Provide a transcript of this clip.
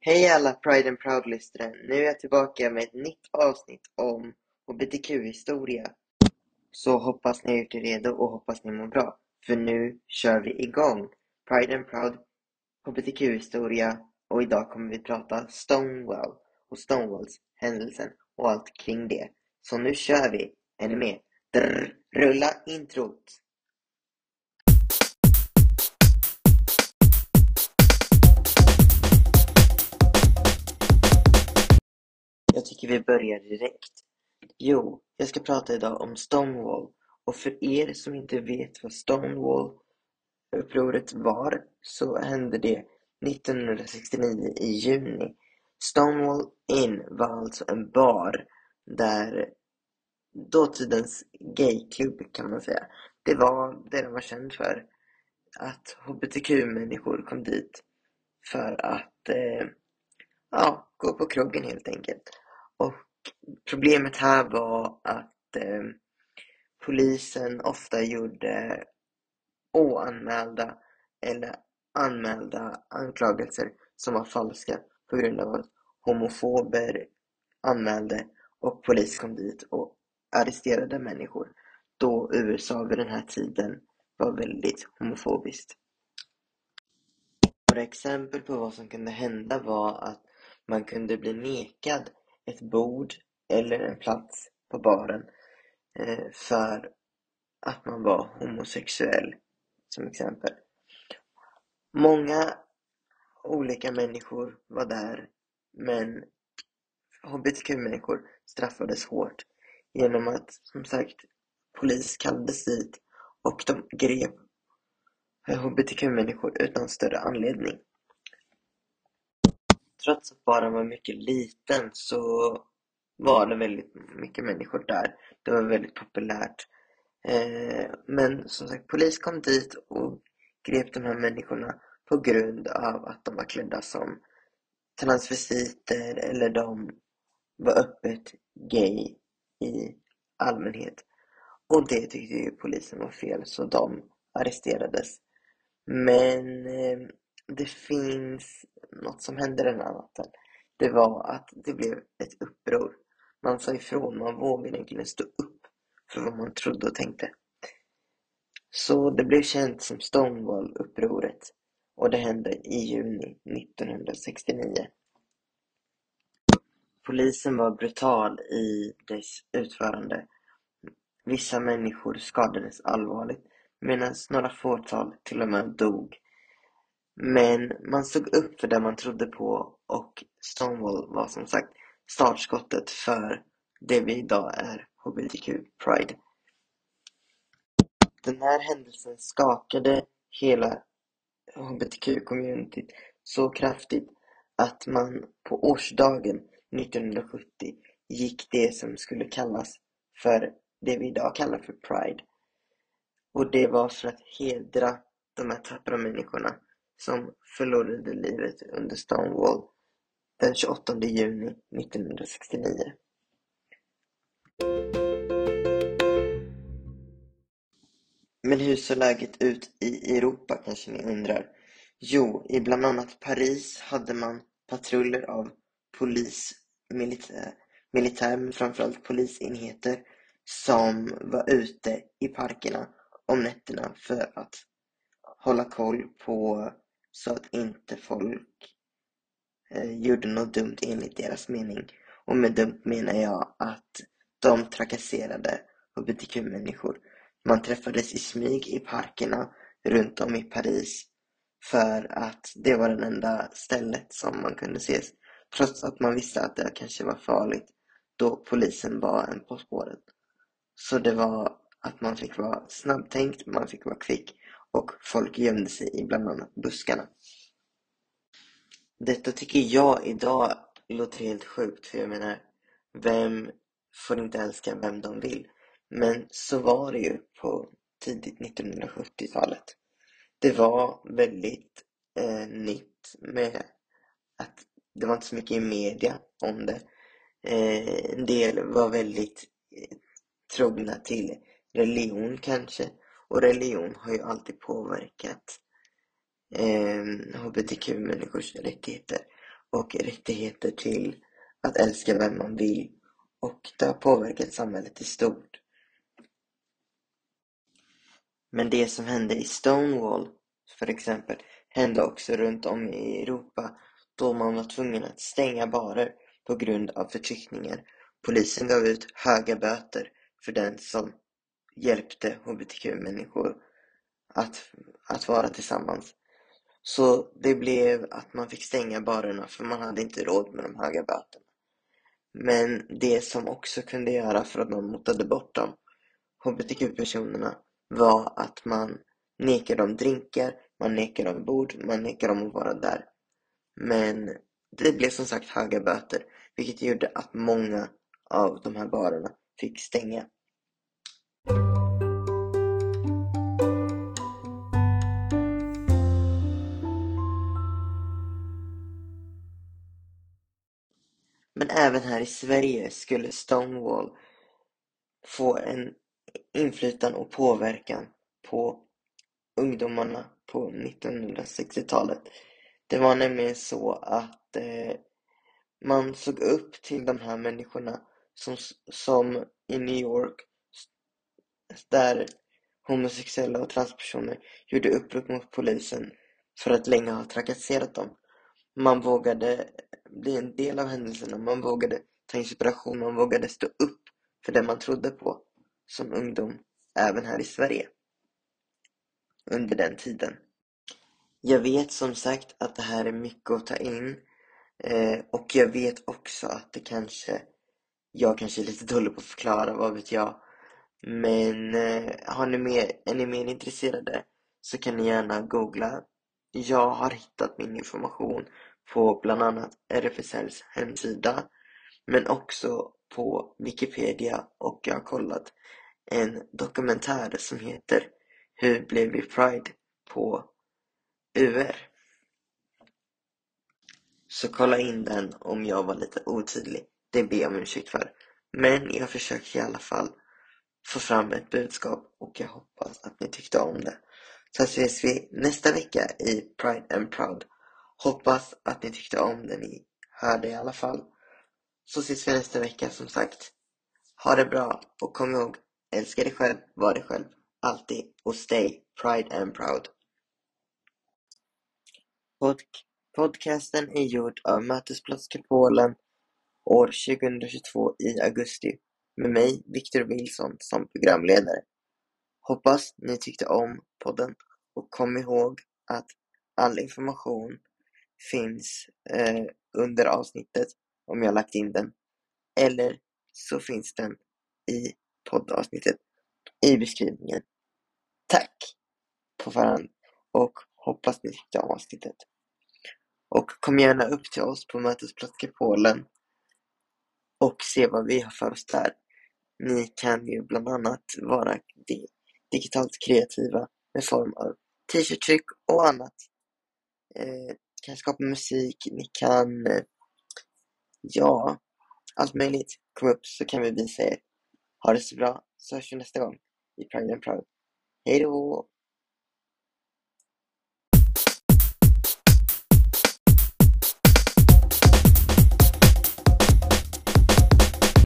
Hej alla Pride and Proud-lyssnare! Nu är jag tillbaka med ett nytt avsnitt om hbtq-historia. Så hoppas ni har gjort er redo och hoppas ni mår bra. För nu kör vi igång! Pride and Proud, hbtq-historia och idag kommer vi prata Stonewall och Stonewalls händelsen och allt kring det. Så nu kör vi! Är ni med? Drr, rulla introt! Jag tycker vi börjar direkt. Jo, jag ska prata idag om Stonewall. Och för er som inte vet vad Stonewall-upproret var så hände det 1969 i juni. Stonewall Inn var alltså en bar där dåtidens gayklubb kan man säga. Det var det den var känd för. Att hbtq-människor kom dit för att eh, ja, gå på krogen helt enkelt. Och problemet här var att eh, polisen ofta gjorde oanmälda eller anmälda anklagelser som var falska på grund av att homofober anmälde och polis kom dit och arresterade människor då USA vid den här tiden var väldigt homofobiskt. Några exempel på vad som kunde hända var att man kunde bli nekad ett bord eller en plats på baren eh, för att man var homosexuell som exempel. Många olika människor var där men hbtq-människor straffades hårt genom att som sagt polis kallades dit och de grep hbtq-människor utan större anledning. Trots att baren var mycket liten så var det väldigt mycket människor där. Det var väldigt populärt. Eh, men som sagt, polis kom dit och grep de här människorna på grund av att de var klädda som transvestiter eller de var öppet gay i allmänhet. Och det tyckte ju polisen var fel så de arresterades. Men eh, det finns något som hände den här natten. Det var att det blev ett uppror. Man sa ifrån, man vågade egentligen stå upp för vad man trodde och tänkte. Så det blev känt som Stonewall-upproret och det hände i juni 1969. Polisen var brutal i dess utförande. Vissa människor skadades allvarligt medan några fåtal till och med dog. Men man stod upp för det man trodde på och Stonewall var som sagt startskottet för det vi idag är HBTQ Pride. Den här händelsen skakade hela HBTQ-communityt så kraftigt att man på årsdagen 1970 gick det som skulle kallas för det vi idag kallar för Pride. Och det var för att hedra de här tappra människorna som förlorade livet under Stonewall den 28 juni 1969. Men hur såg läget ut i Europa kanske ni undrar? Jo, i bland annat Paris hade man patruller av polis, militär, militär men framförallt polisenheter som var ute i parkerna om nätterna för att hålla koll på så att inte folk eh, gjorde något dumt enligt deras mening. Och med dumt menar jag att de trakasserade hbtq-människor. Man träffades i smyg i parkerna runt om i Paris för att det var det enda stället som man kunde ses trots att man visste att det kanske var farligt då polisen var en på spåret. Så det var att man fick vara snabbtänkt, man fick vara kvick och folk gömde sig i bland annat buskarna. Detta tycker jag idag låter helt sjukt för jag menar, vem får inte älska vem de vill? Men så var det ju på tidigt 1970-talet. Det var väldigt eh, nytt med att det var inte så mycket i media om det. Eh, en del var väldigt eh, trogna till religion kanske. Och religion har ju alltid påverkat eh, hbtq-människors rättigheter. och rättigheter till att älska vem man vill och det har påverkat samhället i stort. Men det som hände i Stonewall, för exempel, hände också runt om i Europa då man var tvungen att stänga barer på grund av förtryckningar. Polisen gav ut höga böter för den som hjälpte hbtq-människor att, att vara tillsammans. Så det blev att man fick stänga barerna för man hade inte råd med de höga böterna. Men det som också kunde göra för att man motade bort de hbtq-personerna var att man nekade dem drinkar, man nekade dem bord, man nekade dem att vara där. Men det blev som sagt höga böter, vilket gjorde att många av de här barerna fick stänga. Men även här i Sverige skulle Stonewall få en inflytande och påverkan på ungdomarna på 1960-talet. Det var nämligen så att eh, man såg upp till de här människorna som, som i New York där homosexuella och transpersoner gjorde upprop mot polisen för att länge ha trakasserat dem. Man vågade bli en del av händelserna, man vågade ta inspiration, man vågade stå upp för det man trodde på som ungdom, även här i Sverige under den tiden. Jag vet som sagt att det här är mycket att ta in eh, och jag vet också att det kanske jag kanske är lite dålig på att förklara, vad vet jag. Men eh, har ni mer, är ni mer intresserade så kan ni gärna googla. Jag har hittat min information på bland annat RFSLs hemsida men också på Wikipedia och jag har kollat en dokumentär som heter Hur blev vi Pride på UR. Så kolla in den om jag var lite otydlig. Det ber jag om ursäkt för. Men jag försökte i alla fall få fram ett budskap och jag hoppas att ni tyckte om det. Så ses vi nästa vecka i Pride and Proud. Hoppas att ni tyckte om det ni hörde i alla fall. Så ses vi nästa vecka som sagt. Ha det bra och kom ihåg, älska dig själv, var dig själv, alltid och stay Pride and Proud. Pod podcasten är gjord av Mötesplats Kupolen år 2022 i augusti med mig, Victor Wilson, som programledare. Hoppas ni tyckte om podden och kom ihåg att all information finns eh, under avsnittet om jag lagt in den. Eller så finns den i poddavsnittet i beskrivningen. Tack på förhand och hoppas ni tyckte om avsnittet. Och kom gärna upp till oss på Mötesplats Polen och se vad vi har för oss där. Ni kan ju bland annat vara digitalt kreativa med form av t-shirt-tryck och annat. Eh, kan skapa musik, ni kan, eh, ja, allt möjligt. Kom upp så kan vi visa er. Ha det så bra, så hörs vi nästa gång i Pride and Proud. Hej då!